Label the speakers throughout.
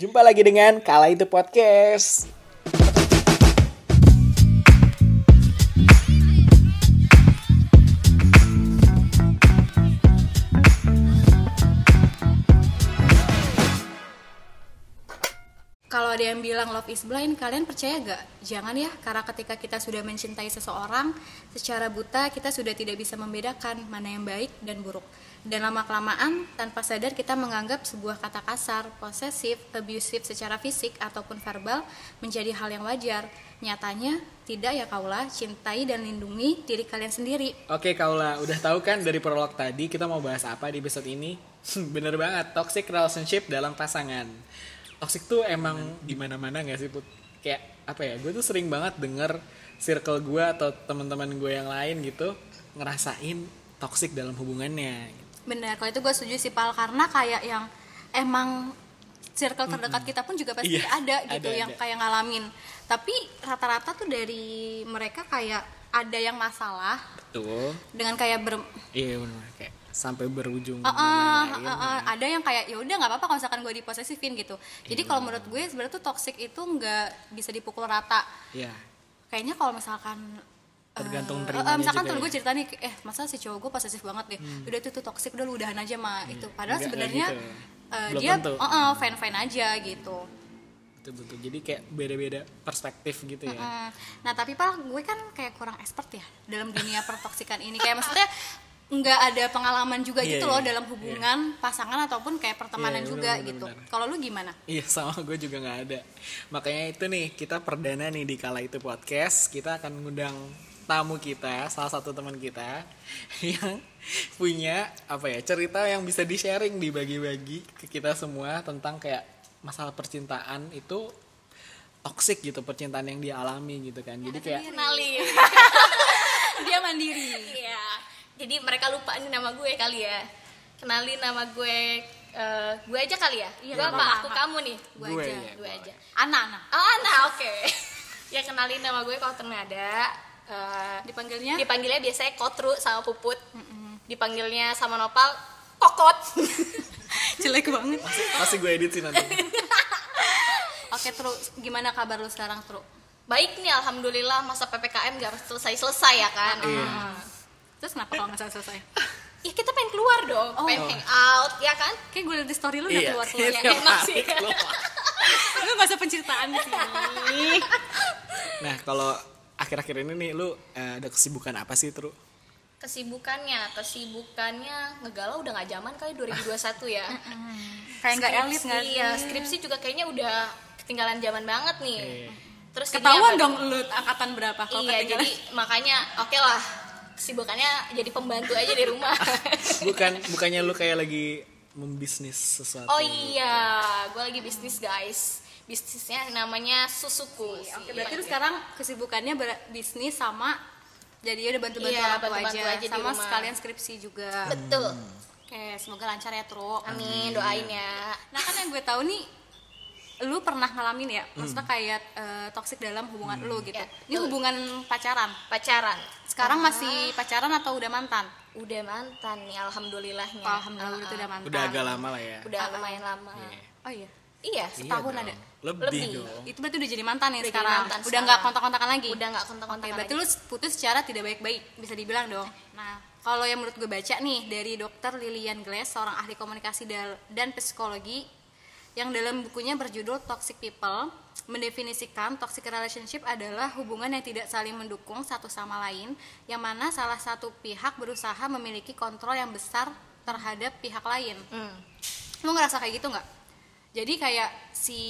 Speaker 1: Jumpa lagi dengan Kala Itu Podcast.
Speaker 2: Kalau ada yang bilang love is blind, kalian percaya gak? Jangan ya, karena ketika kita sudah mencintai seseorang, secara buta kita sudah tidak bisa membedakan mana yang baik dan buruk. Dan lama-kelamaan, tanpa sadar kita menganggap sebuah kata kasar, posesif, abusive secara fisik ataupun verbal menjadi hal yang wajar. Nyatanya, tidak ya kaulah, cintai dan lindungi diri kalian sendiri.
Speaker 1: Oke Kaula, udah tahu kan dari prolog tadi kita mau bahas apa di episode ini? Bener banget, toxic relationship dalam pasangan. Toxic tuh emang di mana-mana gak sih Put? Kayak apa ya? Gue tuh sering banget denger circle gue atau teman-teman gue yang lain gitu ngerasain toxic dalam hubungannya.
Speaker 2: Benar, kalau itu gue setuju sih Pal, karena kayak yang emang circle terdekat kita pun juga pasti
Speaker 1: Iya,
Speaker 2: ada gitu
Speaker 1: ada,
Speaker 2: yang
Speaker 1: ada.
Speaker 2: kayak ngalamin. Tapi rata-rata tuh dari mereka kayak ada yang masalah
Speaker 1: Betul.
Speaker 2: dengan kayak ber
Speaker 1: Iya benar kayak sampai berujung
Speaker 2: Uh, uh,
Speaker 1: lain-lain.
Speaker 2: uh, uh, ada yang kayak ya udah nggak apa-apa kalau misalkan gue diposesifin gitu. Jadi kalau menurut gue sebenarnya tuh toxic itu nggak bisa dipukul rata.
Speaker 1: Iya.
Speaker 2: Kayaknya kalau misalkan
Speaker 1: Tergantung
Speaker 2: eh, eh, misalkan
Speaker 1: juga
Speaker 2: tuh
Speaker 1: ya.
Speaker 2: gue cerita nih eh masa si cowok gue posesif banget deh udah itu tuh toxic udah lu udahan aja mah itu padahal
Speaker 1: Nggak- nggak
Speaker 2: sebenarnya
Speaker 1: gitu.
Speaker 2: eh,
Speaker 1: Belum
Speaker 2: dia
Speaker 1: tentu.
Speaker 2: fine fine aja gitu
Speaker 1: betul betul jadi kayak beda-beda perspektif gitu ya
Speaker 2: Mm. Nah tapi pak gue kan kayak kurang expert ya dalam dunia pertoksikan ini kayak maksudnya nggak ada pengalaman juga
Speaker 1: Iya,
Speaker 2: gitu loh
Speaker 1: iya.
Speaker 2: dalam hubungan pasangan ataupun kayak pertemanan
Speaker 1: Iya, iya,
Speaker 2: juga
Speaker 1: benar,
Speaker 2: gitu. Kalau lu gimana?
Speaker 1: iya sama gue juga nggak ada makanya itu nih kita perdana nih di kala itu podcast kita akan ngundang tamu kita salah satu teman kita yang punya apa ya cerita yang bisa di sharing dibagi-bagi ke kita semua tentang kayak masalah percintaan itu toxic gitu percintaan yang dia alami gitu kan. Jadi kayak
Speaker 3: kenalin
Speaker 2: Dia mandiri.
Speaker 3: iya. Jadi mereka lupa nih nama gue kali ya. Kenalin nama gue eh, gue aja kali ya?
Speaker 2: Iya,
Speaker 3: gue apa? aku kamu nih.
Speaker 2: Gue
Speaker 1: Gue,
Speaker 2: aja.
Speaker 1: iya.
Speaker 3: gue aja.
Speaker 2: Ana, Ana.
Speaker 3: oh Ana oke. Ya kenalin nama gue kalau ada Eh,
Speaker 2: Dipanggilnya?
Speaker 3: dipanggilnya biasanya Kotru sama Puput dipanggilnya sama Nopal Kokot
Speaker 2: Jelek banget.
Speaker 1: pasti gue edit sih nanti
Speaker 2: Oke, terus gimana kabar lu sekarang, Tru?
Speaker 3: baik nih alhamdulillah masa ppkm gak selesai selesai ya kan
Speaker 1: Iya.
Speaker 2: Terus kenapa kalau nggak selesai?
Speaker 3: ya kita pengen keluar dong
Speaker 2: Oh.
Speaker 3: pengen hangout ya kan
Speaker 2: Kayak gue liat di story lu udah
Speaker 1: Iya,
Speaker 2: keluar-keluar.
Speaker 3: Ya,
Speaker 1: tiap
Speaker 3: enak
Speaker 1: hari
Speaker 3: sih.
Speaker 1: keluar.
Speaker 2: Lu gak usah penceritaan di sini.
Speaker 1: Nah, kalau akhir-akhir ini nih lu eh, ada kesibukan apa sih, Tru?
Speaker 3: kesibukannya kesibukannya ngegalau udah nggak zaman kali 2021 ya
Speaker 2: Kayak nggak elit
Speaker 3: Skripsi,
Speaker 2: nggak sih?
Speaker 3: ya skripsi juga kayaknya udah ketinggalan zaman banget nih
Speaker 1: Iya.
Speaker 3: terus
Speaker 2: Ketahuan dong lu angkatan berapa kalau
Speaker 3: iya
Speaker 2: ketinggalan.
Speaker 3: jadi makanya oke lah kesibukannya jadi pembantu aja di rumah
Speaker 1: Bukan bukannya lu kayak lagi membisnis sesuatu.
Speaker 3: oh iya gue lagi bisnis guys bisnisnya namanya susuku
Speaker 2: Iya, Oke, berarti lu sekarang kesibukannya bisnis sama jadi udah bantu-bantu
Speaker 3: Iya,
Speaker 2: orang tua
Speaker 3: bantu-bantu
Speaker 2: aja,
Speaker 3: aja di
Speaker 2: sama
Speaker 3: rumah.
Speaker 2: sekalian skripsi juga.
Speaker 3: betul
Speaker 2: Oke, semoga lancar ya, Tru.
Speaker 3: amin doain ya
Speaker 2: Nah, kan yang gue tahu nih lu pernah ngalamin ya, maksudnya kayak eh, toxic dalam hubungan lu gitu.
Speaker 3: Ya,
Speaker 2: Ini
Speaker 3: betul.
Speaker 2: hubungan pacaran.
Speaker 3: pacaran
Speaker 2: Sekarang masih pacaran atau udah mantan?
Speaker 3: udah mantan nih alhamdulillahnya
Speaker 2: Alhamdulillah itu udah mantan.
Speaker 1: Udah agak lama lah ya.
Speaker 3: udah lumayan lama
Speaker 2: Oh iya.
Speaker 3: iya
Speaker 2: Setahun
Speaker 1: Iya
Speaker 2: ada.
Speaker 1: Lebih,
Speaker 3: Lebih.
Speaker 1: dong.
Speaker 2: Itu berarti udah jadi mantan nih
Speaker 3: Udah jadi
Speaker 2: sekarang.
Speaker 3: mantan
Speaker 2: udah nggak kontak-kontakan lagi.
Speaker 3: udah nggak kontak-kontakan
Speaker 2: berarti
Speaker 3: lagi.
Speaker 2: lu putus secara tidak baik-baik, bisa dibilang dong. Nah, kalau yang menurut gue baca nih dari dokter Lilian Glass, seorang ahli komunikasi dan psikologi, yang dalam bukunya berjudul Toxic People, mendefinisikan toxic relationship adalah hubungan yang tidak saling mendukung satu sama lain, yang mana salah satu pihak berusaha memiliki kontrol yang besar terhadap pihak lain.
Speaker 3: Hmm.
Speaker 2: Lu ngerasa kayak gitu nggak? Jadi kayak si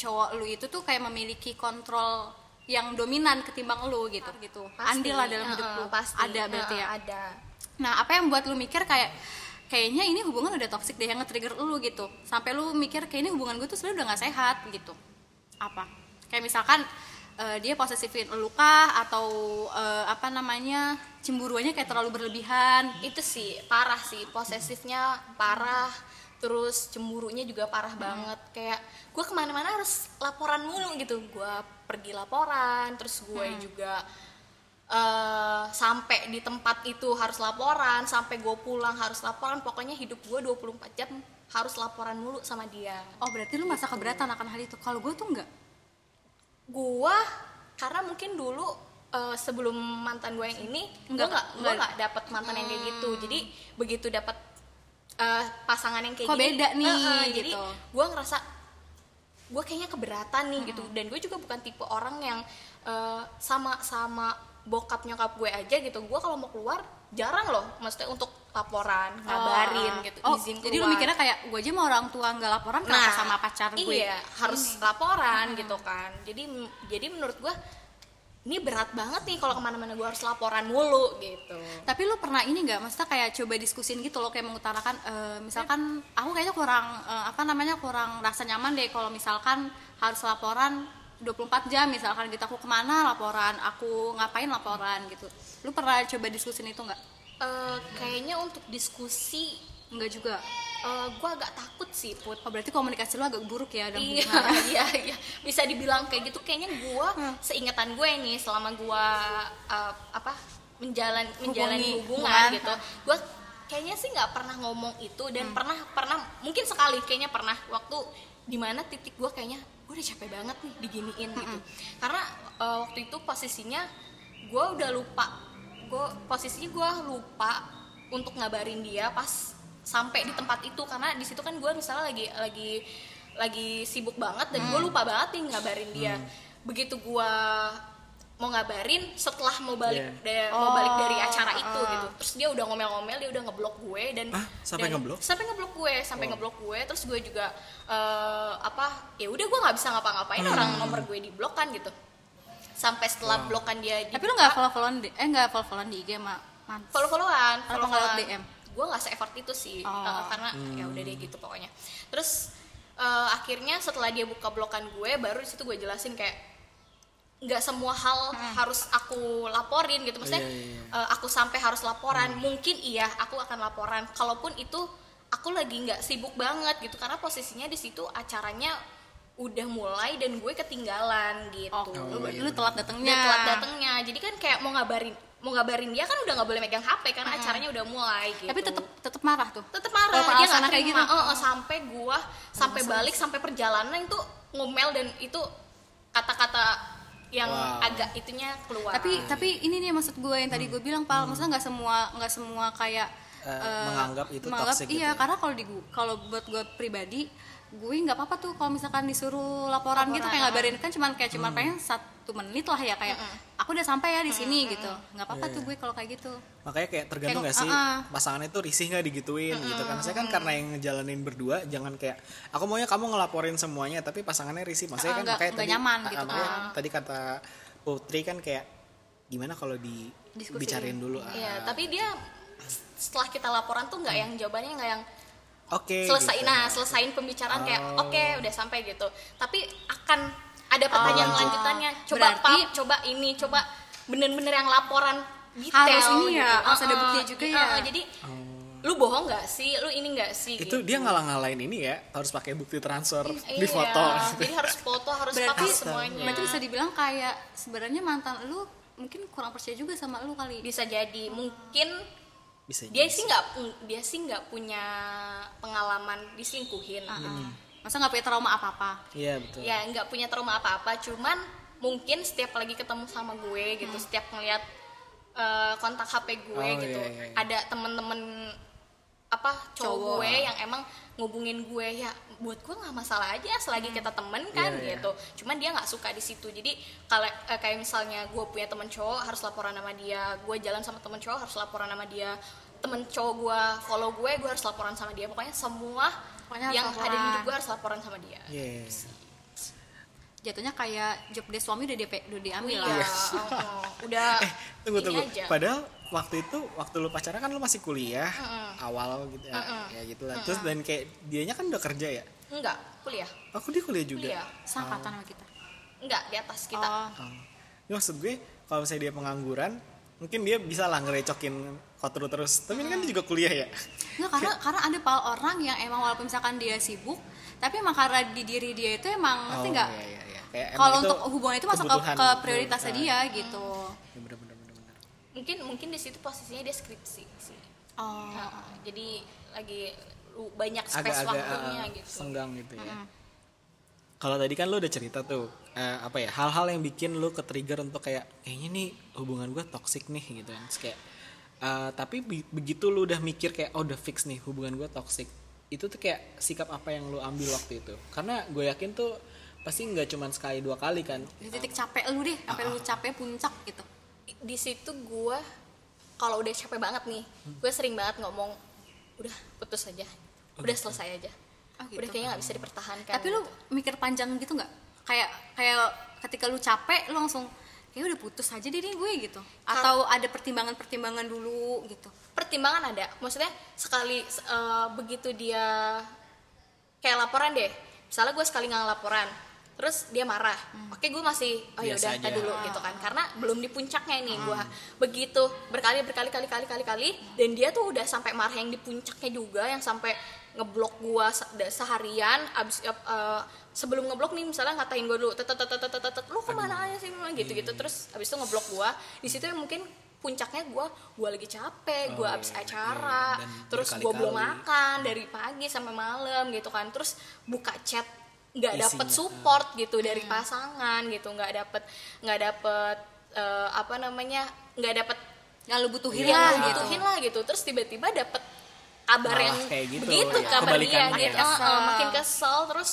Speaker 2: cowok lu itu tuh kayak memiliki kontrol yang dominan ketimbang lu gitu gitu.
Speaker 3: Pasti.
Speaker 2: Andil lah dalam hidup
Speaker 3: Heeh,
Speaker 2: lu.
Speaker 3: pasti.
Speaker 2: Ada berarti ya.
Speaker 3: Heeh, ada
Speaker 2: Nah, apa yang buat lu mikir kayak kayaknya ini hubungan udah toxic deh yang nge-trigger lu gitu. Sampai lu mikir kayak ini hubungan gue tuh sebenarnya udah nggak sehat gitu. Apa? Kayak misalkan eh, dia posesifin lu kah atau eh, apa namanya cemburuannya kayak terlalu berlebihan
Speaker 3: itu sih parah sih posesifnya parah terus cemburunya juga parah banget. Kayak gue ke mana-mana harus laporan mulu gitu. Gue pergi laporan terus gue juga eh, sampai di tempat itu harus laporan sampai gue pulang harus laporan. Pokoknya hidup gue 24 jam harus laporan mulu sama dia.
Speaker 2: Oh berarti lu merasa keberatan akan hal itu? Kalau gue tuh enggak.
Speaker 3: Gua karena mungkin dulu eh, sebelum mantan gue yang ini gua
Speaker 2: Nggak-
Speaker 3: gua
Speaker 2: nggak-
Speaker 3: dapet mantan yang kayak gitu. Jadi begitu dapet eh, pasangan yang kayak
Speaker 2: Kok
Speaker 3: gini.
Speaker 2: beda nih,
Speaker 3: eh, jadi
Speaker 2: gitu.
Speaker 3: gua ngerasa gue kayaknya keberatan nih gitu. Dan gue juga bukan tipe orang yang eh, sama sama bokap nyokap gue aja gitu. Gue kalau mau keluar jarang loh maksudnya untuk laporan ngabarin
Speaker 2: Oh,
Speaker 3: gitu
Speaker 2: oh,
Speaker 3: izin
Speaker 2: jadi lu
Speaker 3: keluar.
Speaker 2: mikirnya kayak gue aja mau orang tua nggak laporan kenapa sama pacar gue
Speaker 3: iya harus laporan gitu kan. Jadi jadi menurut gue ini berat banget nih kalau ke mana-mana gue harus laporan mulu gitu.
Speaker 2: Tapi lu pernah ini nggak? Maksudnya kayak coba diskusin gitu loh kayak mengutarakan eh, misalkan aku kayaknya kurang eh, apa namanya kurang rasa nyaman deh kalau misalkan harus laporan 24 jam misalkan gitu. Aku ke mana laporan? Aku ngapain laporan gitu. Lu pernah coba diskusin itu nggak?
Speaker 3: Eh, kayaknya untuk diskusi
Speaker 2: nggak juga
Speaker 3: gue agak takut sih put.
Speaker 2: Oh berarti komunikasi lu agak buruk ya dalam
Speaker 3: iya
Speaker 2: hubungan.
Speaker 3: iya iya. Bisa dibilang kayak gitu. Kayaknya gue seingetan gue nih selama gue uh, apa menjalan menjalani hubungan gitu gue kayaknya sih nggak pernah ngomong itu dan pernah pernah mungkin sekali kayaknya pernah waktu di mana titik gue kayaknya gue udah capek banget nih diginiin gitu. Karena uh, waktu itu posisinya gue udah lupa gue posisinya gue lupa untuk ngabarin dia pas sampai di tempat itu karena di situ kan gue misalnya lagi lagi lagi sibuk banget dan gue lupa banget nih ngabarin dia begitu gue mau ngabarin setelah mau balik
Speaker 1: Yeah.
Speaker 3: da- mau balik
Speaker 2: Oh,
Speaker 3: dari acara itu
Speaker 2: ah.
Speaker 3: gitu terus dia udah ngomel-ngomel dia udah ngeblok gue dan
Speaker 1: Ah, sampai
Speaker 3: dan-
Speaker 1: ngeblok?
Speaker 3: sampai ngeblok gue sampai ngeblok gue terus gue juga eh, apa ya udah gue nggak bisa ngapa-ngapain
Speaker 1: Hmm.
Speaker 3: orang nomor gue diblok kan gitu sampai setelah blokan dia
Speaker 2: tapi lu nggak follow followan di eh nggak follow followan di IG man
Speaker 3: follow followan follow
Speaker 2: nggak
Speaker 3: followan
Speaker 2: DM?
Speaker 3: Gue nggak se effort itu sih
Speaker 2: Oh.
Speaker 3: uh, karena ya udah deh gitu pokoknya. Terus uh, akhirnya setelah dia buka blokan gue baru di situ gue jelasin kayak nggak semua hal harus aku laporin gitu. Maksudnya
Speaker 1: Iya, iya, iya.
Speaker 3: uh, aku sampai harus laporan. Mungkin iya aku akan laporan. Kalaupun itu aku lagi nggak sibuk banget gitu karena posisinya di situ acaranya udah mulai dan gue ketinggalan gitu.
Speaker 2: Oh, lu,
Speaker 1: iya,
Speaker 2: lu telat datangnya
Speaker 3: telat datangnya jadi kan kayak mau ngabarin mau ngabarin dia kan udah nggak boleh megang HP karena acaranya udah mulai gitu.
Speaker 2: Tapi tetep tetep marah tuh.
Speaker 3: Tetep marah.
Speaker 2: Kalau
Speaker 3: dia nggak
Speaker 2: kayak gitu?
Speaker 3: Eh, eh, sampai gua sampai balik sampai perjalanan itu ngomel dan itu kata-kata yang
Speaker 1: Wow.
Speaker 3: agak itunya keluar.
Speaker 2: Tapi tapi ini nih maksud gue yang tadi gue bilang pal. Maksudnya nggak semua nggak semua kayak
Speaker 1: Eh,
Speaker 2: eh,
Speaker 1: menganggap itu
Speaker 2: menganggap-
Speaker 1: toxic
Speaker 2: iya
Speaker 1: gitu
Speaker 2: karena kalau di kalau buat gue pribadi gue nggak apa-apa tuh kalau misalkan disuruh laporan, gitu kayak ngabarin. Kan cuman kayak cuman pengen satu menit lah ya kayak aku udah sampai ya di sini gitu. nggak apa-apa
Speaker 1: Iya,
Speaker 2: tuh gue kalau kayak gitu.
Speaker 1: Makanya kayak tergantung
Speaker 2: Kayak,
Speaker 1: gak sih
Speaker 2: uh-uh.
Speaker 1: pasangannya tuh risih nggak digituin gitu kan. Saya kan karena yang ngejalanin berdua jangan kayak aku maunya kamu ngelaporin semuanya tapi pasangannya risih. Maksudnya kan
Speaker 2: nggak-
Speaker 1: makanya tadi
Speaker 2: nyaman gitu.
Speaker 1: makanya
Speaker 2: kan.
Speaker 1: tadi kata Putri kan kayak gimana kalau di
Speaker 2: Diskusiin.
Speaker 1: bicarain dulu ah,
Speaker 3: Iya, tapi dia setelah kita laporan tuh nggak yang jawabannya nggak yang
Speaker 1: oke
Speaker 3: selesai
Speaker 1: gitu.
Speaker 3: nah selesaiin pembicaraan kayak
Speaker 1: Oh.
Speaker 3: oke udah sampai gitu tapi akan ada pertanyaan
Speaker 1: lanjut.
Speaker 3: lanjutannya coba
Speaker 2: Berarti-
Speaker 3: pap coba ini coba bener-bener yang laporan detail
Speaker 2: Harus ini ya,
Speaker 3: gitu.
Speaker 2: harus ada buktinya juga
Speaker 3: uh-uh,
Speaker 2: ya.
Speaker 3: jadi lu bohong nggak sih lu ini nggak sih
Speaker 1: itu
Speaker 3: gitu.
Speaker 1: dia ngalah-ngalahin ini ya harus pakai bukti transfer di
Speaker 3: Iya,
Speaker 1: foto
Speaker 3: jadi harus foto harus
Speaker 2: berarti
Speaker 3: pakai semuanya
Speaker 2: berarti bisa dibilang kayak sebenarnya mantan lu mungkin kurang percaya juga sama lu kali
Speaker 3: bisa jadi mungkin
Speaker 1: bisa
Speaker 3: dia sih nggak dia sih nggak punya pengalaman diselingkuhin.
Speaker 2: Masa nggak punya trauma apa apa
Speaker 1: iya betul.
Speaker 3: Ya nggak punya trauma apa apa cuman mungkin setiap lagi ketemu sama gue gitu setiap ngeliat eh, kontak HP gue
Speaker 1: Oh,
Speaker 3: gitu
Speaker 1: iya, iya, iya.
Speaker 3: ada temen-temen apa cowok,
Speaker 2: Cowok.
Speaker 3: gue yang emang ngubungin gue ya buat gue nggak masalah aja selagi kita temen kan
Speaker 1: Iya, iya.
Speaker 3: gitu cuman dia nggak suka di situ jadi kalau eh, kayak misalnya gue punya temen cowok harus laporan sama dia gue jalan sama temen cowok harus laporan sama dia temen cowok gue follow gue gue harus laporan sama dia pokoknya semua
Speaker 2: Pokoknya
Speaker 3: yang ada di
Speaker 2: laporan.
Speaker 3: hidup gue harus laporan sama dia
Speaker 1: Yes.
Speaker 2: jatuhnya kayak job desk suami udah dia udah diambil
Speaker 3: Iya,
Speaker 2: lah
Speaker 3: oh, udah
Speaker 1: Eh, tunggu
Speaker 3: ini
Speaker 1: tunggu.
Speaker 3: aja.
Speaker 1: Padahal waktu itu waktu lu pacaran kan lu masih kuliah awal gitu ya, ya gitu lah. Terus dan kayak dianya kan udah kerja ya.
Speaker 3: Enggak, kuliah.
Speaker 1: Aku dia kuliah juga.
Speaker 3: Kuliah.
Speaker 2: sangkatan sama kita
Speaker 3: Enggak, di atas kita.
Speaker 2: oh
Speaker 1: Oh. Ya, maksud gue kalau misalnya dia pengangguran, mungkin dia bisa lah ngerecokin kotor terus. Tapi ini kan dia juga kuliah ya.
Speaker 2: Nggak, karena karena ada pal orang yang emang walaupun misalkan dia sibuk tapi emang karena di diri dia itu emang ngerti
Speaker 1: Oh,
Speaker 2: nggak
Speaker 1: iya, iya, iya.
Speaker 2: Kalau untuk hubungan itu masuk ke, ke prioritasnya dia gitu
Speaker 1: ya bener, bener, bener, bener.
Speaker 3: Mungkin mungkin di situ posisinya dia skripsi sih.
Speaker 2: oh
Speaker 3: Nah, jadi lagi banyak space
Speaker 1: agak-agak
Speaker 3: waktunya
Speaker 1: uh,
Speaker 3: gitu
Speaker 1: senggang gitu ya. Kalau tadi kan lu udah cerita tuh eh, apa ya hal-hal yang bikin lu ke trigger untuk kayak kayaknya nih hubungan gue toxic nih gitu kan. Terus kayak eh, tapi bi- begitu lu udah mikir kayak oh udah fix nih hubungan gue toxic itu tuh kayak sikap apa yang lu ambil waktu itu? Karena gue yakin tuh pasti nggak cuma sekali dua kali kan.
Speaker 2: di titik capek lu deh sampai lu capek puncak gitu
Speaker 3: di situ gue kalau udah capek banget nih gue sering banget ngomong udah putus aja udah selesai aja.
Speaker 2: Oh, gitu.
Speaker 3: udah kayaknya nggak bisa dipertahankan
Speaker 2: tapi lu mikir panjang gitu nggak? Kayak kayak ketika lu capek lu langsung kayak udah putus aja deh nih gue gitu. Atau ada pertimbangan-pertimbangan dulu gitu?
Speaker 3: Pertimbangan ada. Maksudnya sekali eh, begitu dia kayak laporan deh. Misalnya gue sekali nggak laporan terus dia marah. Oke gue masih oh ya udah dulu gitu kan. Karena belum di puncaknya ini gue begitu berkali berkali kali kali kali kali dan dia tuh udah sampai marah yang di puncaknya juga yang sampai ngeblok gue seharian abis eh, sebelum ngeblok nih misalnya ngatain gue dulu tetet tetet tetet tetet lu ke mana aja sih? Gitu gitu. Terus abis itu ngeblok gue di situ yang mungkin puncaknya gue gue lagi capek gue
Speaker 1: Oh,
Speaker 3: abis
Speaker 1: iya,
Speaker 3: acara
Speaker 1: iya. Dan
Speaker 3: terus gue belum makan dari pagi sampai malam gitu kan. Terus buka chat nggak dapet support gitu dari pasangan gitu. Nggak dapet nggak dapet eh, apa namanya nggak dapet
Speaker 2: yang lu butuhin
Speaker 3: ya
Speaker 2: lah gitu.
Speaker 3: butuhin lah gitu. Terus tiba-tiba dapet kabar
Speaker 1: Malah
Speaker 3: yang
Speaker 1: kayak gitu,
Speaker 3: begitu
Speaker 1: ya.
Speaker 3: kabar dia gitu
Speaker 1: ya.
Speaker 3: Eh, makin kesel. terus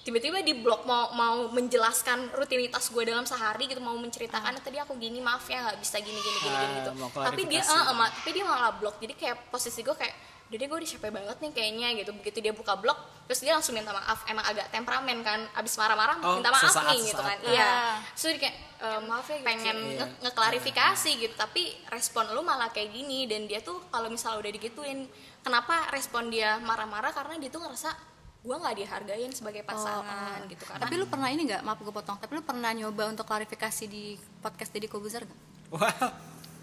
Speaker 3: tiba-tiba di blog mau mau menjelaskan rutinitas gue dalam sehari gitu mau menceritakan "Eh, tadi aku gini maaf ya nggak bisa gini gini gini, gini
Speaker 1: Ah,
Speaker 3: gitu. tapi dia eh, eh, ma- tapi dia malah blog. Jadi kayak posisi gue kayak jadi gue udah capek banget nih kayaknya gitu begitu dia buka blog terus dia langsung minta maaf emang agak temperamen kan abis marah-marah
Speaker 1: Oh,
Speaker 3: minta maaf
Speaker 1: sesaat,
Speaker 3: nih gitu
Speaker 1: sesaat.
Speaker 3: kan iya
Speaker 2: Ah.
Speaker 3: terus dia kayak "Eh, maaf ya pengen
Speaker 1: Iya.
Speaker 3: nge- ngeklarifikasi gitu tapi respon lu malah kayak gini dan dia tuh kalau misalnya udah digituin kenapa respon dia marah-marah karena dia tuh ngerasa gue nggak dihargain sebagai pasangan gitu karena
Speaker 2: tapi lu pernah ini nggak maaf gue potong tapi lu pernah nyoba untuk klarifikasi di podcast Deddy Kobuzer gak?
Speaker 1: Wow.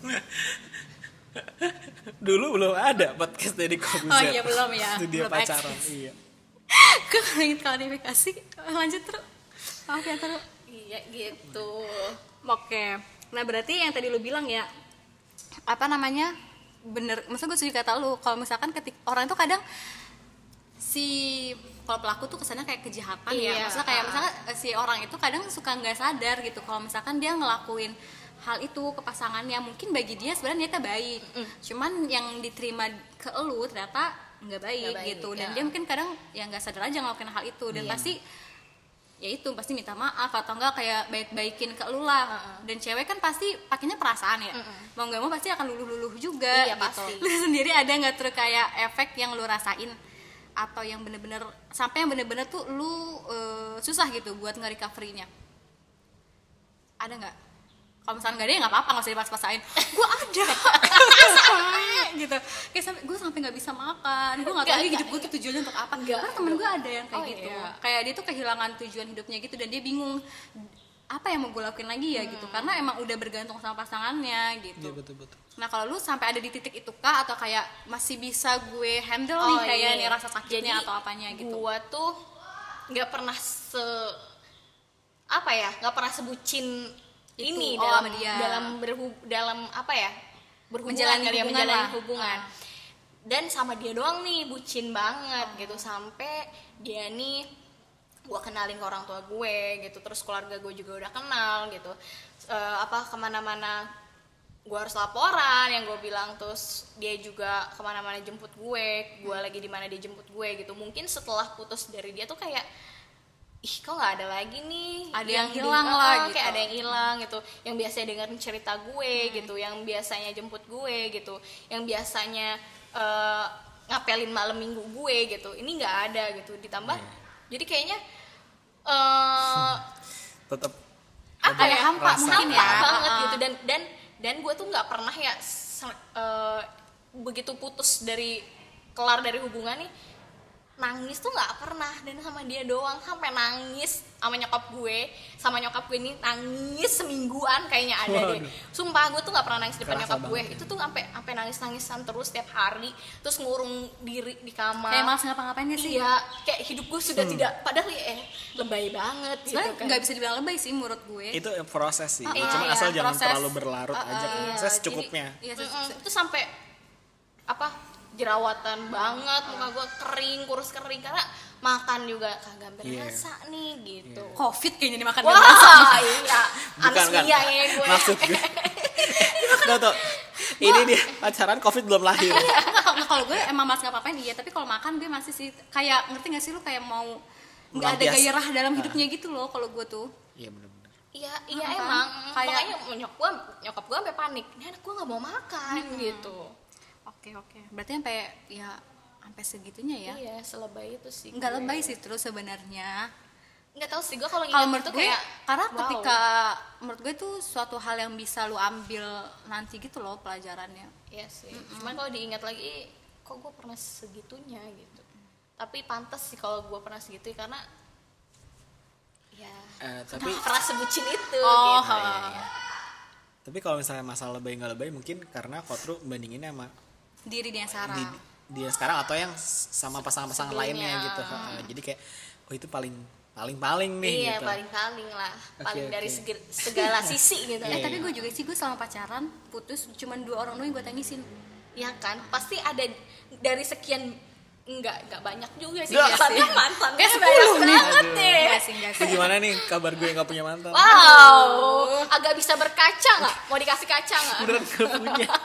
Speaker 1: Dulu belum ada podcast dari Kobuzer.
Speaker 2: Oh iya, belum ya.
Speaker 1: Itu dia
Speaker 2: Belum
Speaker 1: pacaran.
Speaker 2: eksis.
Speaker 1: Iya.
Speaker 2: gue ingin klarifikasi lanjut terus maaf ya terus
Speaker 3: iya gitu
Speaker 2: Oke. Nah berarti yang tadi lu bilang ya apa namanya bener. Maksud gue setuju kata lu. Kalau misalkan ketik orang itu kadang si kalau pelaku tuh kesannya kayak kejahatan
Speaker 3: Iya.
Speaker 2: ya. Maksudnya kayak misalnya eh, si orang itu kadang suka nggak sadar gitu. Kalau misalkan dia ngelakuin hal itu ke pasangannya. Mungkin bagi dia sebenarnya niatnya baik. Cuman yang diterima ke lu ternyata nggak baik,
Speaker 3: baik,
Speaker 2: gitu. Dan
Speaker 3: ya.
Speaker 2: dia mungkin kadang ya nggak sadar aja ngelakuin hal itu. Dan
Speaker 1: Iya.
Speaker 2: pasti ya itu pasti minta maaf atau enggak kayak baik-baikin ke lu lah. Dan cewek kan pasti pakainya perasaan ya. Mau nggak mau pasti akan luluh-luluh juga
Speaker 3: Iya,
Speaker 2: gitu.
Speaker 3: pasti.
Speaker 2: lu sendiri ada nggak tuh kayak efek yang lu rasain? Atau yang bener-bener sampai yang bener-bener tuh lu eh, susah gitu buat nge-recovery-nya? Ada nggak kalau misalnya nggak ada ya nggak apa-apa nggak usah dipas-pasain. Gue ada. Gitu. Kayak sampai gue sampai nggak bisa makan. Gue nggak tahu lagi hidup gue tuh tujuannya untuk apa.
Speaker 3: Nggak.
Speaker 2: karena temen gue ada yang kayak
Speaker 3: Oh,
Speaker 2: gitu.
Speaker 3: iya.
Speaker 2: kayak dia tuh kehilangan tujuan hidupnya gitu dan dia bingung apa yang mau gue lakuin lagi ya gitu. Karena emang udah bergantung sama pasangannya
Speaker 1: Iya
Speaker 2: gitu
Speaker 1: betul betul.
Speaker 2: nah kalau lu sampai ada di titik itu kah? Atau kayak masih bisa gue handle nih
Speaker 3: Oh,
Speaker 2: kayak
Speaker 3: iya.
Speaker 2: nih rasa sakitnya
Speaker 3: Jadi,
Speaker 2: atau apanya gitu?
Speaker 3: gua tuh nggak pernah se apa ya nggak pernah sebucin
Speaker 2: Itu,
Speaker 3: ini
Speaker 2: oh,
Speaker 3: dalam
Speaker 2: dia.
Speaker 3: dalam berhub dalam apa ya? Berhubungan
Speaker 2: Menjalani
Speaker 3: kali ya,
Speaker 2: hubungan
Speaker 3: menjalani
Speaker 2: lah.
Speaker 3: hubungan.
Speaker 2: Ah.
Speaker 3: dan sama dia doang nih bucin banget gitu. Sampai dia nih gue kenalin ke orang tua gue gitu. Terus keluarga gue juga udah kenal gitu. Eh, apa ke mana-mana gue harus laporan yang gue bilang. Terus dia juga ke mana-mana jemput gue. Gue lagi di mana dia jemput gue gitu. Mungkin setelah putus dari dia tuh kayak ih kok nggak ada lagi nih?
Speaker 2: Ada yang
Speaker 3: di-
Speaker 2: hilang lah,
Speaker 3: eh,
Speaker 2: gitu.
Speaker 3: kayak ada yang hilang gitu. Yang biasanya dengerin cerita gue gitu yang biasanya jemput gue gitu yang biasanya eh, ngapelin malam minggu gue gitu ini nggak ada gitu. Ditambah jadi kayaknya eh
Speaker 1: Tetap
Speaker 3: apa
Speaker 2: Ada
Speaker 3: ya?
Speaker 2: hampa
Speaker 3: rasa.
Speaker 2: mungkin
Speaker 3: hampa
Speaker 2: ya.
Speaker 3: banget
Speaker 2: Ah.
Speaker 3: gitu. Dan dan dan gue tuh nggak pernah ya eh, begitu putus dari kelar dari hubungan nih nangis tuh nggak pernah. Dan sama dia doang sampai nangis sama nyokap gue. Sama nyokap gue ini nangis semingguan kayaknya ada deh.
Speaker 1: Waduh.
Speaker 3: sumpah gue tuh nggak pernah nangis di depan
Speaker 1: Kerasa
Speaker 3: nyokap gue.
Speaker 1: banget
Speaker 3: itu tuh sampai sampai nangis nangisan terus setiap hari. Terus ngurung diri di kamar.
Speaker 2: Kayak malas ngapa-ngapainnya sih?
Speaker 3: Iya kayak hidup gue sudah tidak padahal ya eh lebay banget gitu kan.
Speaker 2: nggak bisa dibilang lebay sih menurut gue.
Speaker 1: Itu proses sih.
Speaker 2: Ah,
Speaker 1: Cuma
Speaker 2: iya,
Speaker 1: asal jangan
Speaker 2: proses.
Speaker 1: terlalu berlarut
Speaker 2: Ah,
Speaker 1: aja kan.
Speaker 2: ah,
Speaker 1: Saya secukupnya.
Speaker 2: iya se-
Speaker 3: itu sampai apa jerawatan banget muka gue kering kurus kering karena makan juga kagak
Speaker 1: Iya.
Speaker 3: berasa nih gitu.
Speaker 2: Covid kayaknya dimakan
Speaker 3: wah
Speaker 2: wah
Speaker 3: iya.
Speaker 1: Bukan kan?
Speaker 3: anosmia ya gue.
Speaker 1: Maksud gue. Tuh, tuh. Ini dia pacaran covid belum lahir.
Speaker 2: kalau gue emang mas nggak apa-apain iya. Tapi kalau makan gue masih sih kayak ngerti gak sih lu? Kayak mau nggak ada gairah dalam hidupnya gitu loh kalau gue tuh.
Speaker 1: Iya benar-benar.
Speaker 3: iya iya
Speaker 2: Makan.
Speaker 3: emang.
Speaker 2: Kayak-
Speaker 3: makanya nyokap gue nyokap gue sampai panik. Ini anak gue nggak mau makan gitu
Speaker 2: oke oke berarti sampai ya sampai segitunya ya
Speaker 3: iya selebay itu sih
Speaker 2: nggak
Speaker 3: gue.
Speaker 2: lebay sih terus sebenarnya
Speaker 3: nggak tahu sih gue kalau
Speaker 2: kalau
Speaker 3: ingat
Speaker 2: menurut gue
Speaker 3: kayak
Speaker 2: karena
Speaker 3: wow.
Speaker 2: ketika menurut gue itu suatu hal yang bisa lu ambil nanti gitu loh pelajarannya
Speaker 3: Iya sih. Cuman kalau diingat lagi, kok gue pernah segitunya gitu. Tapi pantas sih kalau gue pernah segitu karena ya
Speaker 1: Eh, tapi
Speaker 3: pernah sebucin itu
Speaker 2: Oh,
Speaker 3: gitu.
Speaker 1: tapi kalau misalnya masalah lebay nggak lebay mungkin karena Kotru bandinginnya sama
Speaker 2: diri dia Sarah
Speaker 1: di, dia sekarang atau yang sama pasangan-pasangan lainnya gitu. Ha, Jadi kayak oh itu paling paling paling nih
Speaker 3: Iya
Speaker 1: gitu.
Speaker 3: paling-paling lah, paling
Speaker 1: Oke,
Speaker 3: dari segi- segala sisi gitu.
Speaker 2: eh
Speaker 1: Iya,
Speaker 2: tapi
Speaker 1: iya.
Speaker 2: gue juga sih gue selama pacaran putus cuman dua orang doang yang gue tangisin
Speaker 3: Ya kan, pasti ada dari sekian enggak enggak banyak juga sih
Speaker 1: Enggak
Speaker 2: sih.
Speaker 3: mantannya
Speaker 2: Kayak
Speaker 3: banyak
Speaker 2: 10 nih.
Speaker 3: banget deh.
Speaker 2: Enggak sih, enggak sih.
Speaker 1: gimana nih kabar gue nggak punya mantan?
Speaker 3: Wow, agak bisa berkaca nggak? Mau dikasih kaca nggak?
Speaker 1: Beneran gak punya.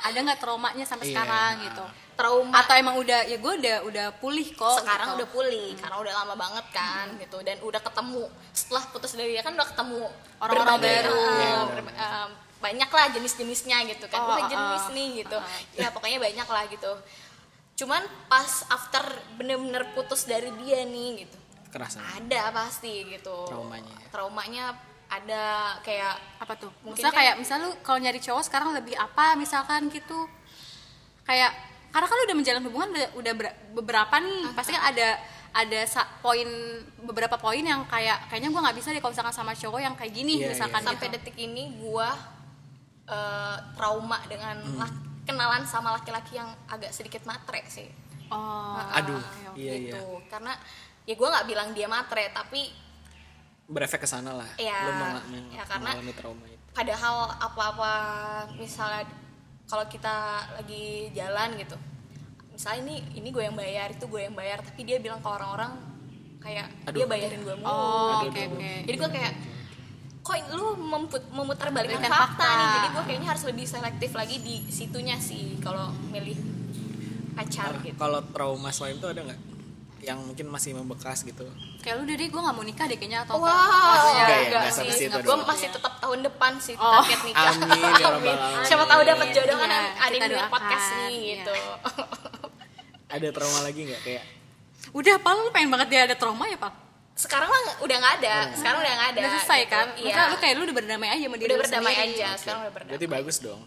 Speaker 2: ada nggak traumanya sampai
Speaker 1: Iya.
Speaker 2: sekarang gitu
Speaker 3: Trauma
Speaker 2: atau emang udah ya gue udah udah pulih kok
Speaker 3: sekarang
Speaker 2: gitu.
Speaker 3: udah pulih karena udah lama banget kan gitu dan udah ketemu setelah putus dari dia kan udah ketemu
Speaker 2: Orang-orang baru.
Speaker 3: eh,
Speaker 1: Iya,
Speaker 3: berba- eh, banyak lah jenis-jenisnya gitu kan
Speaker 2: Oh,
Speaker 3: oh, jenis
Speaker 2: oh.
Speaker 3: nih gitu
Speaker 2: Oh,
Speaker 3: ya pokoknya banyak lah gitu cuman pas after bener-bener putus dari dia nih gitu.
Speaker 1: Kerasa.
Speaker 3: ada pasti gitu.
Speaker 1: Traumanya.
Speaker 3: traumanya ada kayak
Speaker 2: apa tuh?
Speaker 3: Mungkin
Speaker 2: misalnya
Speaker 3: kan-
Speaker 2: kayak misal lu kalau nyari cowok sekarang lebih apa misalkan gitu? Kayak karena kan lu udah menjalin hubungan udah, udah ber- beberapa nih. Pasti kan ada ada sa- poin beberapa poin yang kayak kayaknya gue nggak bisa deh kalau misalkan sama cowok yang kayak gini
Speaker 1: Iya,
Speaker 2: misalkan
Speaker 3: sampai
Speaker 2: gitu.
Speaker 3: detik ini gua eh, trauma dengan lak- kenalan sama laki-laki yang agak sedikit matre sih
Speaker 2: oh
Speaker 1: Aduh,
Speaker 2: oke, oke.
Speaker 1: iya iya.
Speaker 3: gitu karena ya gua nggak bilang dia matre tapi
Speaker 1: Berefek ke sana lah.
Speaker 3: Iya,
Speaker 1: meng-
Speaker 3: ya, karena-
Speaker 1: mengalami trauma itu.
Speaker 3: padahal apa-apa misalnya kalau kita lagi jalan gitu misalnya ini ini gue yang bayar itu gue yang bayar tapi dia bilang ke orang-orang kayak dia
Speaker 1: Aduh.
Speaker 3: bayarin gue mulu
Speaker 2: Oh,
Speaker 3: gitu.
Speaker 2: oke, oke.
Speaker 3: jadi gue kayak kok lu memput, memutar balikan
Speaker 2: Balikan
Speaker 3: fakta,
Speaker 2: fakta.
Speaker 3: nih jadi gue kayaknya harus lebih selektif lagi di situnya sih kalau milih pacar
Speaker 1: Nah,
Speaker 3: gitu
Speaker 1: Kalau trauma selain itu ada nggak? Yang mungkin masih membekas gitu.
Speaker 2: kayak lu dari gue nggak mau nikah deh kayaknya atau
Speaker 3: Wow,
Speaker 2: Maksudnya,
Speaker 1: Enggak ya,
Speaker 3: enggak
Speaker 1: enggak
Speaker 3: sih.
Speaker 1: situ
Speaker 3: Gue masih tetap tahun depan sih
Speaker 2: Oh.
Speaker 3: target nikah.
Speaker 1: Amin, ya rabbal alamin.
Speaker 3: Siapa tahu dapat jodoh kan
Speaker 2: Iya,
Speaker 3: ada yang
Speaker 2: doakan,
Speaker 3: podcast nih
Speaker 2: iya.
Speaker 3: gitu.
Speaker 1: Ada trauma lagi nggak kayak
Speaker 2: udah apa lu pengen banget dia ada trauma ya pak
Speaker 3: Sekarang mah udah nggak ada. Sekarang udah nggak ada.
Speaker 2: udah selesai
Speaker 3: gitu.
Speaker 2: kan
Speaker 3: Iya.
Speaker 2: Maksudnya lu kayak lu udah berdamai aja sama diri
Speaker 3: udah berdamai
Speaker 2: sendiri.
Speaker 3: aja. Sekarang udah berdamai.
Speaker 1: berarti bagus dong.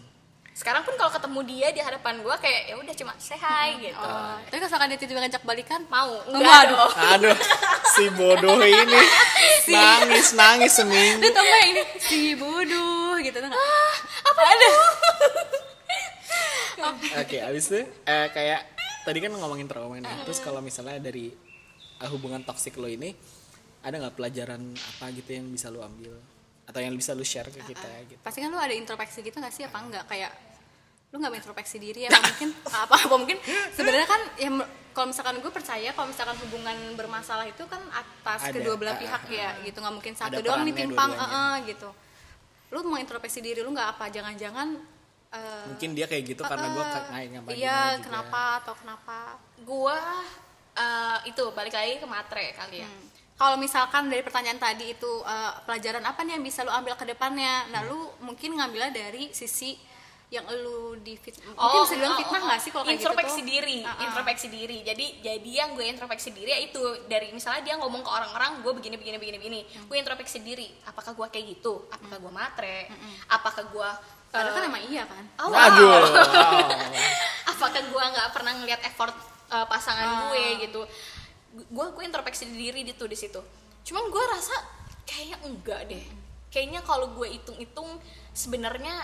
Speaker 3: Sekarang pun kalau ketemu dia di hadapan gue kayak ya udah cuma say hi gitu.
Speaker 2: Oh, tapi kalau misalkan dia tiba-tiba ngajak balikan
Speaker 3: Mau?
Speaker 2: Enggak dong.
Speaker 3: dong.
Speaker 1: Aduh, si bodoh ini nangis nangis seminggu.
Speaker 2: Tau gak ini si bodoh gitu tuh nggak?
Speaker 3: Apa ada?
Speaker 1: Oke, abis itu eh, kayak tadi kan ngomongin trauma nih. Terus kalau misalnya dari eh, hubungan toksik lo ini ada nggak pelajaran apa gitu yang bisa lo ambil? Atau yang bisa lo share ke kita gitu?
Speaker 2: Pasti kan lu ada introspeksi gitu gak sih apa enggak kayak lu nggak introspeksi diri apa mungkin? Apa apa mungkin? Sebenarnya kan ya kalau misalkan gue percaya kalau misalkan hubungan bermasalah itu kan atas
Speaker 1: Ada,
Speaker 2: kedua belah
Speaker 1: ah,
Speaker 2: pihak
Speaker 1: ah,
Speaker 2: ya gitu. Nggak mungkin satu doang nih
Speaker 1: perannya
Speaker 2: timpang
Speaker 1: dua-duanya.
Speaker 2: eh, eh, gitu. Lu mau introspeksi diri lu nggak apa? Jangan-jangan eh,
Speaker 1: Mungkin dia kayak gitu karena gue kayak ngapain
Speaker 2: iya kenapa atau kenapa?
Speaker 3: Gue eh, itu balik lagi ke matre kali ya.
Speaker 2: Kalau misalkan dari pertanyaan tadi itu eh, pelajaran apa nih yang bisa lu ambil ke depannya nah lu mungkin ngambilnya dari sisi yang lu di fit mungkin bisa bilang fitnah nggak sih kalau kayak gitu tuh?
Speaker 3: diri,
Speaker 2: Ah, ah.
Speaker 3: introspeksi diri. Jadi jadi yang gue introspeksi diri ya itu dari misalnya dia ngomong ke orang-orang gue begini begini begini begini.
Speaker 2: Hmm.
Speaker 3: Gue introspeksi diri. Apakah gue kayak gitu? Apakah gue matre? Apakah gue
Speaker 2: Padahal
Speaker 3: eh,
Speaker 2: kan emang iya kan
Speaker 3: oh, wow.
Speaker 1: Aduh, wow.
Speaker 3: apakah gue nggak pernah ngeliat effort uh, pasangan
Speaker 2: Ah.
Speaker 3: gue gitu gue gue introspeksi diri itu di situ. Cuman gue rasa kayaknya enggak deh. Kayaknya kalau gue hitung-hitung sebenarnya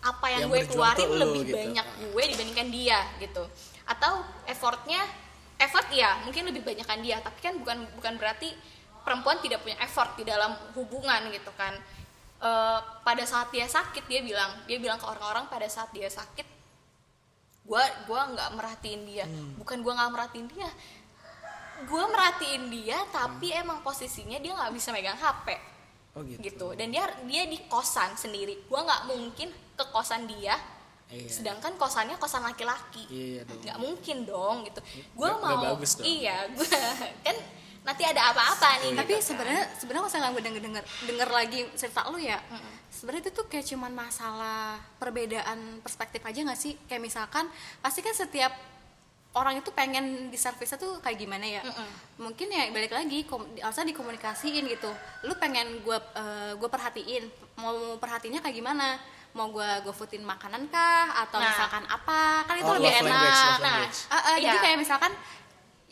Speaker 3: apa yang,
Speaker 1: Yang
Speaker 3: gue keluarin
Speaker 1: tuh lu
Speaker 3: lebih
Speaker 1: gitu.
Speaker 3: banyak gue dibandingkan dia gitu. Atau effortnya effort ya mungkin lebih banyakkan dia. Tapi kan bukan bukan berarti perempuan tidak punya effort di dalam hubungan gitu kan. Eh, pada saat dia sakit dia bilang dia bilang ke orang-orang pada saat dia sakit gue gua nggak merhatiin dia.
Speaker 1: Hmm.
Speaker 3: bukan gue nggak merhatiin dia gue merhatiin dia tapi
Speaker 1: Hmm.
Speaker 3: emang posisinya dia nggak bisa megang hp
Speaker 1: oh gitu,
Speaker 3: gitu dan dia dia di kosan sendiri gue nggak mungkin ke kosan dia
Speaker 1: Iya.
Speaker 3: sedangkan kosannya kosan laki-laki
Speaker 1: Iya dong.
Speaker 3: nggak mungkin dong gitu gue mau
Speaker 1: bagus dong.
Speaker 3: iya gue kan nanti ada apa-apa nih
Speaker 2: tapi
Speaker 3: gitu kan.
Speaker 2: sebenarnya sebenarnya kalau saya gue denger denger denger lagi cerita lu ya sebenarnya itu tuh kayak cuman masalah perbedaan perspektif aja nggak sih kayak misalkan pasti kan setiap orang itu pengen di servisnya tuh kayak gimana ya? Mungkin ya balik lagi kom, dikomunikasiin gitu. Lu pengen gue gue perhatiin mau perhatinya kayak gimana? Mau gue gue foodin makanan kah? Atau
Speaker 3: Nah.
Speaker 2: misalkan apa? Kan itu
Speaker 1: Oh,
Speaker 2: lebih
Speaker 1: love
Speaker 2: enak.
Speaker 1: language, love
Speaker 2: nah
Speaker 1: language.
Speaker 2: ah, ah, jadi
Speaker 3: Iya.
Speaker 2: kayak misalkan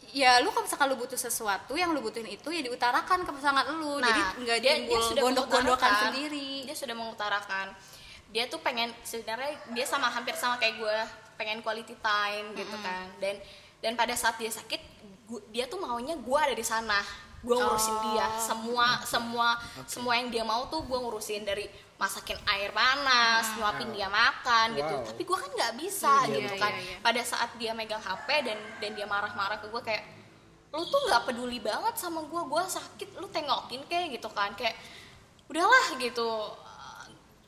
Speaker 2: ya lu kalau misalkan lu butuh sesuatu yang lu butuhin itu ya diutarakan ke pasangan lu.
Speaker 3: Nah,
Speaker 2: jadi nggak
Speaker 3: dia, dia sudah
Speaker 2: gondok-gondokan sendiri.
Speaker 3: Dia sudah mengutarakan. Dia tuh pengen sebenarnya dia sama hampir sama kayak gue pengen quality time gitu kan. Dan dan pada saat dia sakit gu- dia tuh maunya gue ada di sana. Gue ngurusin
Speaker 2: Oh.
Speaker 3: dia. Semua semua semua yang dia mau tuh gue ngurusin. Dari masakin air panas nyuapin dia makan gitu.
Speaker 1: Wow.
Speaker 3: tapi gue kan nggak bisa
Speaker 2: Iya,
Speaker 3: gitu
Speaker 2: iya,
Speaker 3: kan.
Speaker 2: iya, iya.
Speaker 3: pada saat dia megang hp dan dan dia marah-marah ke gue kayak lu tuh nggak peduli banget sama gue gue sakit. Lu tengokin kayak gitu kan. Kayak udahlah gitu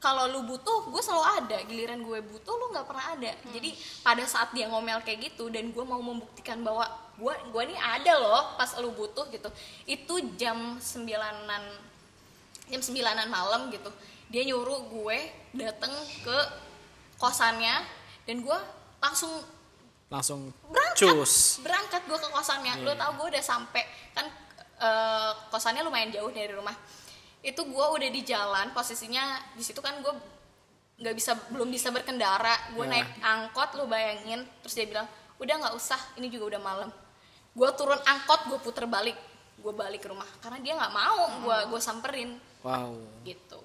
Speaker 3: kalau lu butuh gue selalu ada. Giliran gue butuh lu nggak pernah ada. Jadi pada saat dia ngomel kayak gitu dan gue mau membuktikan bahwa gue gue nih ada loh pas lu butuh gitu. Itu jam sembilanan jam sembilanan malam gitu. Dia nyuruh gue dateng ke kosannya dan gue langsung
Speaker 1: langsung
Speaker 3: berangkat.
Speaker 1: cus.
Speaker 3: Berangkat gue ke kosannya. Lo tau gue udah sampai kan eh, kosannya lumayan jauh dari rumah itu gue udah di jalan posisinya di situ kan gue nggak bisa belum bisa berkendara. Gue
Speaker 1: Ya.
Speaker 3: naik angkot lo bayangin. Terus dia bilang udah nggak usah ini juga udah malam. Gue turun angkot gue puter balik. Gue balik ke rumah. Karena dia nggak mau gue gue samperin.
Speaker 1: Wow.
Speaker 3: Gitu.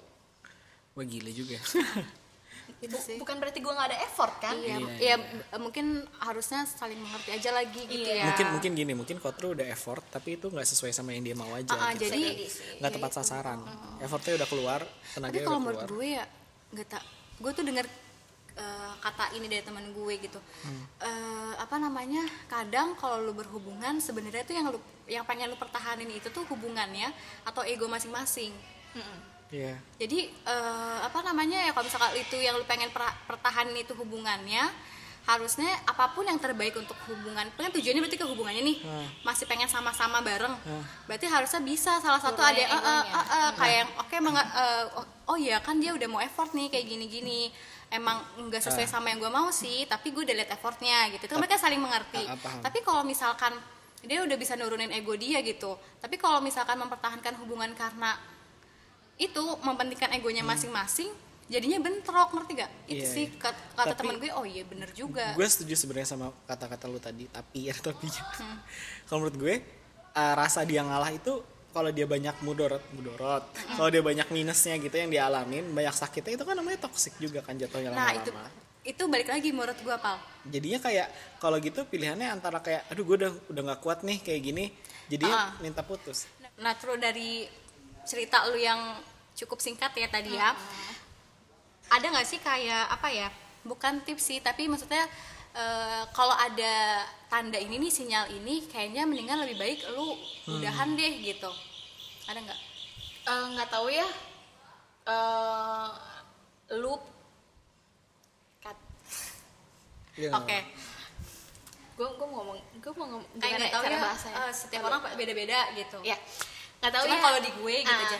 Speaker 1: Wah gila juga
Speaker 2: gitu sih.
Speaker 3: bukan berarti gue nggak ada effort kan?
Speaker 2: Iya
Speaker 1: Iya,
Speaker 2: ya
Speaker 1: iya.
Speaker 2: mungkin harusnya saling mengerti aja lagi gitu
Speaker 3: Iya.
Speaker 2: ya.
Speaker 1: Mungkin mungkin gini mungkin Kotru udah effort tapi itu nggak sesuai sama yang dia mau aja
Speaker 2: Ah, ah,
Speaker 1: gitu.
Speaker 2: jadi-
Speaker 1: nggak tepat sasaran. effortnya udah keluar
Speaker 2: tapi
Speaker 1: tenaganya
Speaker 2: kalau menurut gue ya nggak tak gue tuh dengar eh, kata ini dari teman gue gitu.
Speaker 1: Hmm.
Speaker 2: Eh, apa namanya kadang kalau lu berhubungan sebenarnya tuh yang lu yang pengen lu pertahanin itu tuh hubungannya atau ego masing-masing
Speaker 1: iya
Speaker 2: jadi eh, apa namanya ya kalau misalkan itu yang lu pengen per- pertahanin itu hubungannya harusnya apa pun yang terbaik untuk hubungan kan tujuannya berarti ke hubungannya nih
Speaker 1: Hmm.
Speaker 2: masih pengen sama-sama bareng
Speaker 1: Hmm.
Speaker 2: berarti harusnya bisa salah satu ada eh, eh,
Speaker 3: egonya.
Speaker 2: eh, eh, kayak yang oke emang eh, oh, oh iya kan dia udah mau effort nih kayak gini-gini emang nggak sesuai
Speaker 1: Ah.
Speaker 2: sama yang gue mau sih tapi gue udah liat effortnya gitu itu kan mereka saling mengerti
Speaker 1: paham.
Speaker 2: tapi kalau misalkan dia udah bisa nurunin ego dia gitu tapi kalau misalkan mempertahankan hubungan karena itu mempentingkan egonya masing-masing jadinya bentrok ngerti gak itu
Speaker 1: Iya,
Speaker 2: sih
Speaker 1: iya.
Speaker 2: kata, kata
Speaker 1: Tapi-
Speaker 2: temen gue oh iya bener juga
Speaker 1: gue setuju sebenarnya sama kata-kata lu tadi tapi ya tapi
Speaker 2: Hmm.
Speaker 1: kalau menurut gue uh, rasa dia ngalah itu kalau dia banyak mudorot mudorot
Speaker 2: Hmm.
Speaker 1: kalau dia banyak minusnya gitu yang dialamin banyak sakitnya itu kan namanya toxic juga kan jatuhnya
Speaker 2: nah
Speaker 1: lama-lama
Speaker 2: itu itu balik lagi menurut gue pal
Speaker 1: jadinya kayak kalau gitu pilihannya antara kayak aduh gue udah udah nggak kuat nih kayak gini jadinya
Speaker 2: Ah.
Speaker 1: minta putus
Speaker 2: nah terus dari cerita lu yang cukup singkat ya tadi ya. Ada nggak sih kayak apa ya bukan tips sih tapi maksudnya eh, kalau ada tanda ini nih sinyal ini kayaknya mendingan lebih baik lu udahan deh gitu. Ada nggak?
Speaker 3: Eh, nggak tahu ya. Eh lu kat
Speaker 1: Iya,
Speaker 2: oke.
Speaker 3: Gue gue mau ngomong gue mau ngomong gimana
Speaker 2: nggak tahu
Speaker 3: cara
Speaker 2: ya
Speaker 3: bahasanya?
Speaker 2: eh, setiap orang beda-beda gitu.
Speaker 3: Ya nggak tahu
Speaker 2: Cuma
Speaker 3: ya.
Speaker 2: kalau di gue gitu
Speaker 3: Ah,
Speaker 2: aja.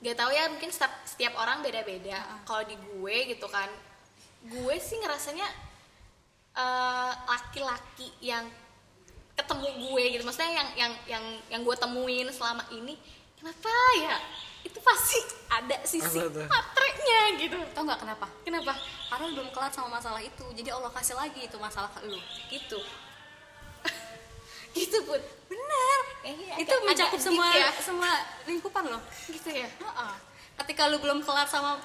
Speaker 3: nggak tahu ya mungkin setiap setiap orang beda-beda. Kalau di gue gitu kan gue sih ngerasanya eh, laki-laki yang ketemu gue gitu. Maksudnya yang yang yang yang gue temuin selama ini kenapa ya? Itu pasti ada sisi matrenya gitu.
Speaker 2: Tau nggak kenapa?
Speaker 3: Kenapa?
Speaker 2: Karena lu belum kelar sama masalah itu. Jadi Allah kasih lagi itu masalah ke lu.
Speaker 3: Gitu. Gitu pun. Kayaknya
Speaker 2: itu
Speaker 3: agak-
Speaker 2: mencakup
Speaker 3: agak
Speaker 2: semua
Speaker 3: deep ya.
Speaker 2: semua lingkupan loh.
Speaker 3: Gitu ya?
Speaker 2: Heeh. ketika lu belum kelar sama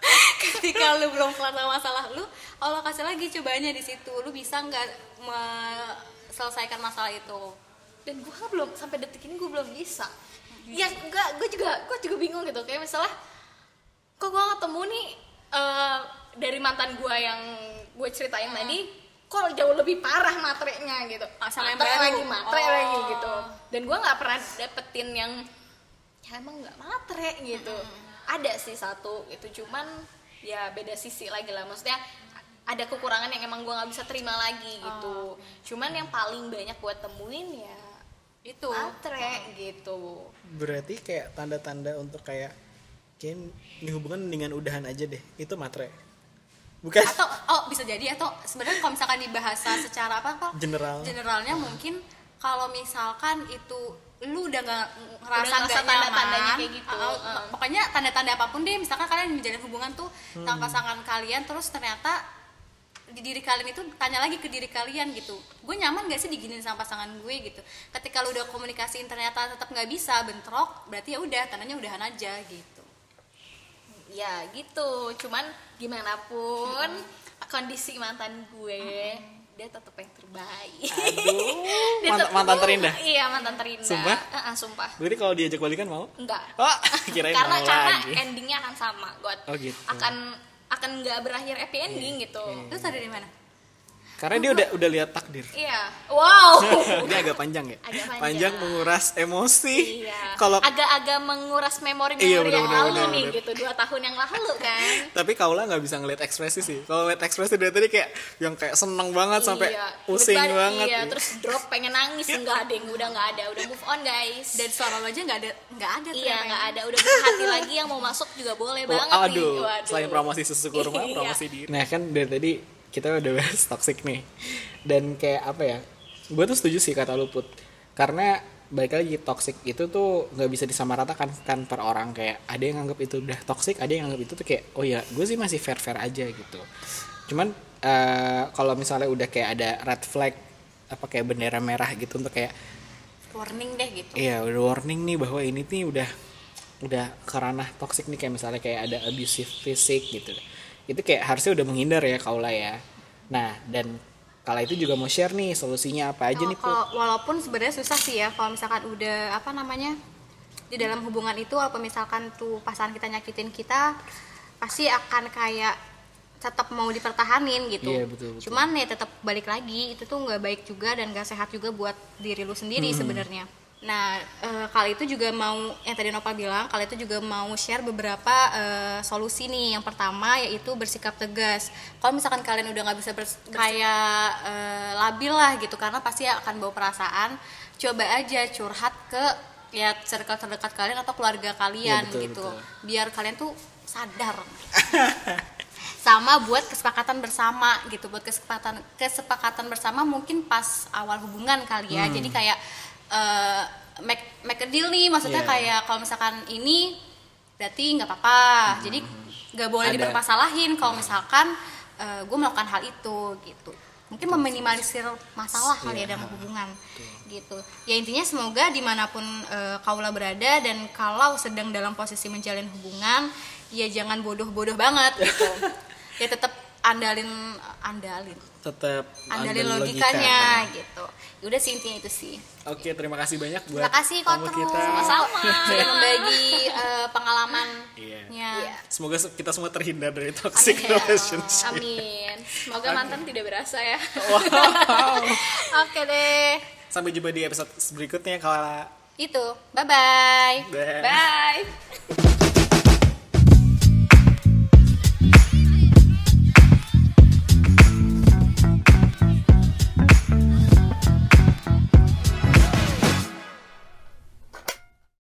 Speaker 2: ketika lu belum kelar sama masalah lu Allah kasih lagi cobanya di situ. Lu bisa nggak selesaikan masalah itu?
Speaker 3: Dan gue belum sampai detik ini gue belum bisa. Ya enggak gue juga gue juga bingung gitu. Kayak misalnya kok gue ketemu nih eh, dari mantan gue yang gue ceritain tadi kok jauh lebih parah matrenya gitu.
Speaker 2: Sama yang
Speaker 3: Matre
Speaker 2: baru.
Speaker 3: lagi matre
Speaker 2: Oh.
Speaker 3: lagi gitu. Dan gue nggak pernah dapetin yang ya emang nggak matre gitu. Ada sih satu itu cuman ya beda sisi lagi lah. Maksudnya ada kekurangan yang emang gue nggak bisa terima lagi gitu. Cuman yang paling banyak gue temuin ya
Speaker 2: itu.
Speaker 3: matre gitu.
Speaker 1: Berarti kayak tanda-tanda untuk kayak kayak ini hubungan dengan udahan aja deh. Itu matre. Bukan
Speaker 2: atau oh bisa jadi atau sebenarnya kalau misalkan di bahasa secara apa apa
Speaker 1: general.
Speaker 2: generalnya mungkin kalau misalkan itu lu udah nggak ngerasa
Speaker 3: Udah ngerasa
Speaker 2: nggak
Speaker 3: tanda-tandanya
Speaker 2: nyaman
Speaker 3: kayak gitu.
Speaker 2: uh,
Speaker 3: Uh.
Speaker 2: pokoknya tanda-tanda apa pun deh misalkan kalian menjalin hubungan tuh sama pasangan kalian terus ternyata di diri kalian itu tanya lagi ke diri kalian gitu gue nyaman gak sih diginin sama pasangan gue gitu ketika lu udah komunikasiin ternyata tetap nggak bisa bentrok berarti ya udah tandanya udahan aja gitu
Speaker 3: ya gitu cuman gimana pun kondisi mantan gue dia tetap yang terbaik
Speaker 1: Aduh,
Speaker 3: Dia
Speaker 1: mantan,
Speaker 3: tetep-
Speaker 1: mantan terindah.
Speaker 3: iya mantan terindah
Speaker 1: Sumpah?
Speaker 3: Heeh, sumpah
Speaker 1: Berarti kalau diajak balikan mau?
Speaker 3: enggak
Speaker 1: Oh, kirain
Speaker 3: karena
Speaker 1: mau
Speaker 3: karena
Speaker 1: lagi.
Speaker 3: endingnya akan sama God
Speaker 1: Oh, gitu.
Speaker 3: akan akan nggak berakhir happy ending gitu
Speaker 2: terus ada di mana
Speaker 1: Karena dia udah udah lihat takdir.
Speaker 3: iya wow
Speaker 1: Ini agak panjang ya.
Speaker 3: Agak panjang.
Speaker 1: menguras emosi.
Speaker 3: iya
Speaker 1: Kalau
Speaker 3: agak-agak menguras memori
Speaker 1: Iya,
Speaker 3: memori yang
Speaker 1: bener-bener,
Speaker 3: lalu nih
Speaker 1: bener-bener.
Speaker 3: gitu dua tahun yang lalu kan
Speaker 1: tapi Kaula nggak bisa ngeliat ekspresi sih. Kalau ngeliat ekspresi dari tadi kayak yang kayak seneng banget sampai
Speaker 3: Iya,
Speaker 1: pusing
Speaker 3: beban,
Speaker 1: banget.
Speaker 3: iya terus drop pengen nangis enggak ada yang udah nggak ada udah move on guys
Speaker 2: dan suara lo aja nggak ada nggak ada
Speaker 3: iya nggak ada udah berhati lagi yang mau masuk juga boleh
Speaker 1: Oh,
Speaker 3: banget
Speaker 1: aduh,
Speaker 3: nih Waduh.
Speaker 1: selain promosi susu kurma,
Speaker 3: Iya.
Speaker 1: promosi diri. Nah kan dari tadi kita udah bahas toxic nih. Dan kayak apa ya? Gue tuh setuju sih kata lu Put. Karena baik lagi toxic itu tuh nggak bisa disamaratakan kan per orang kayak ada yang nganggap itu udah toxic, ada yang nganggap itu tuh kayak oh ya gue sih masih fair fair aja gitu. Cuman eh, kalau misalnya udah kayak ada red flag apa kayak bendera merah gitu untuk kayak
Speaker 2: warning deh gitu
Speaker 1: Iya, udah warning nih bahwa ini nih udah udah ke ranah toxic nih kayak misalnya kayak ada abusive fisik gitu. Itu kayak harusnya udah menghindar ya kaula ya. Nah, dan kala itu juga mau share nih solusinya apa aja nih,
Speaker 2: kalau walaupun sebenarnya susah sih ya kalau misalkan udah apa namanya di dalam hubungan itu apa misalkan tuh pasangan kita nyakitin kita pasti akan kayak tetap mau dipertahanin gitu.
Speaker 1: Iya, betul, betul.
Speaker 2: Cuman ya tetap balik lagi itu tuh nggak baik juga dan gak sehat juga buat diri lu sendiri
Speaker 1: Hmm.
Speaker 2: sebenarnya. Nah, eh, kali itu juga mau yang tadi Nopal bilang, kali itu juga mau share beberapa eh, solusi nih. Yang pertama yaitu bersikap tegas. Kalau misalkan kalian udah nggak bisa bers- kayak eh, labil lah gitu, karena pasti akan bawa perasaan. Coba aja curhat ke ya circle terdekat kalian atau keluarga kalian
Speaker 1: Iya, betul,
Speaker 2: gitu,
Speaker 1: betul.
Speaker 2: biar kalian tuh sadar. sama buat kesepakatan bersama gitu buat kesepakatan kesepakatan bersama mungkin pas awal hubungan kali ya jadi kayak eh, make make a deal nih maksudnya
Speaker 1: Yeah.
Speaker 2: kayak kalau misalkan ini berarti nggak apa-apa. Jadi nggak boleh
Speaker 1: Ada.
Speaker 2: dipermasalahin kalau misalkan gue melakukan hal itu gitu. Mungkin meminimalisir masalah kali ya dalam hubungan gitu. Ya intinya semoga di mana pun eh, kaula berada dan kalau sedang dalam posisi menjalin hubungan ya jangan bodoh-bodoh banget gitu. Ya tetap andalin andalin
Speaker 1: Tetap
Speaker 2: andalin logikanya
Speaker 1: logika.
Speaker 2: gitu ya udah sih intinya itu sih
Speaker 1: Oke, terima kasih banyak buat
Speaker 2: terima kasih Kotru
Speaker 1: kita.
Speaker 3: Sama-sama.
Speaker 2: sudah membagi eh, pengalamannya
Speaker 1: Iya.
Speaker 3: Iya.
Speaker 1: Semoga se- kita semua terhindar dari toxic
Speaker 2: Amin.
Speaker 1: relationship.
Speaker 3: amin semoga mantan tidak berasa ya
Speaker 1: Wow.
Speaker 2: oke deh
Speaker 1: Sampai jumpa di episode berikutnya kalau
Speaker 2: itu bye bye
Speaker 1: Dah.
Speaker 3: bye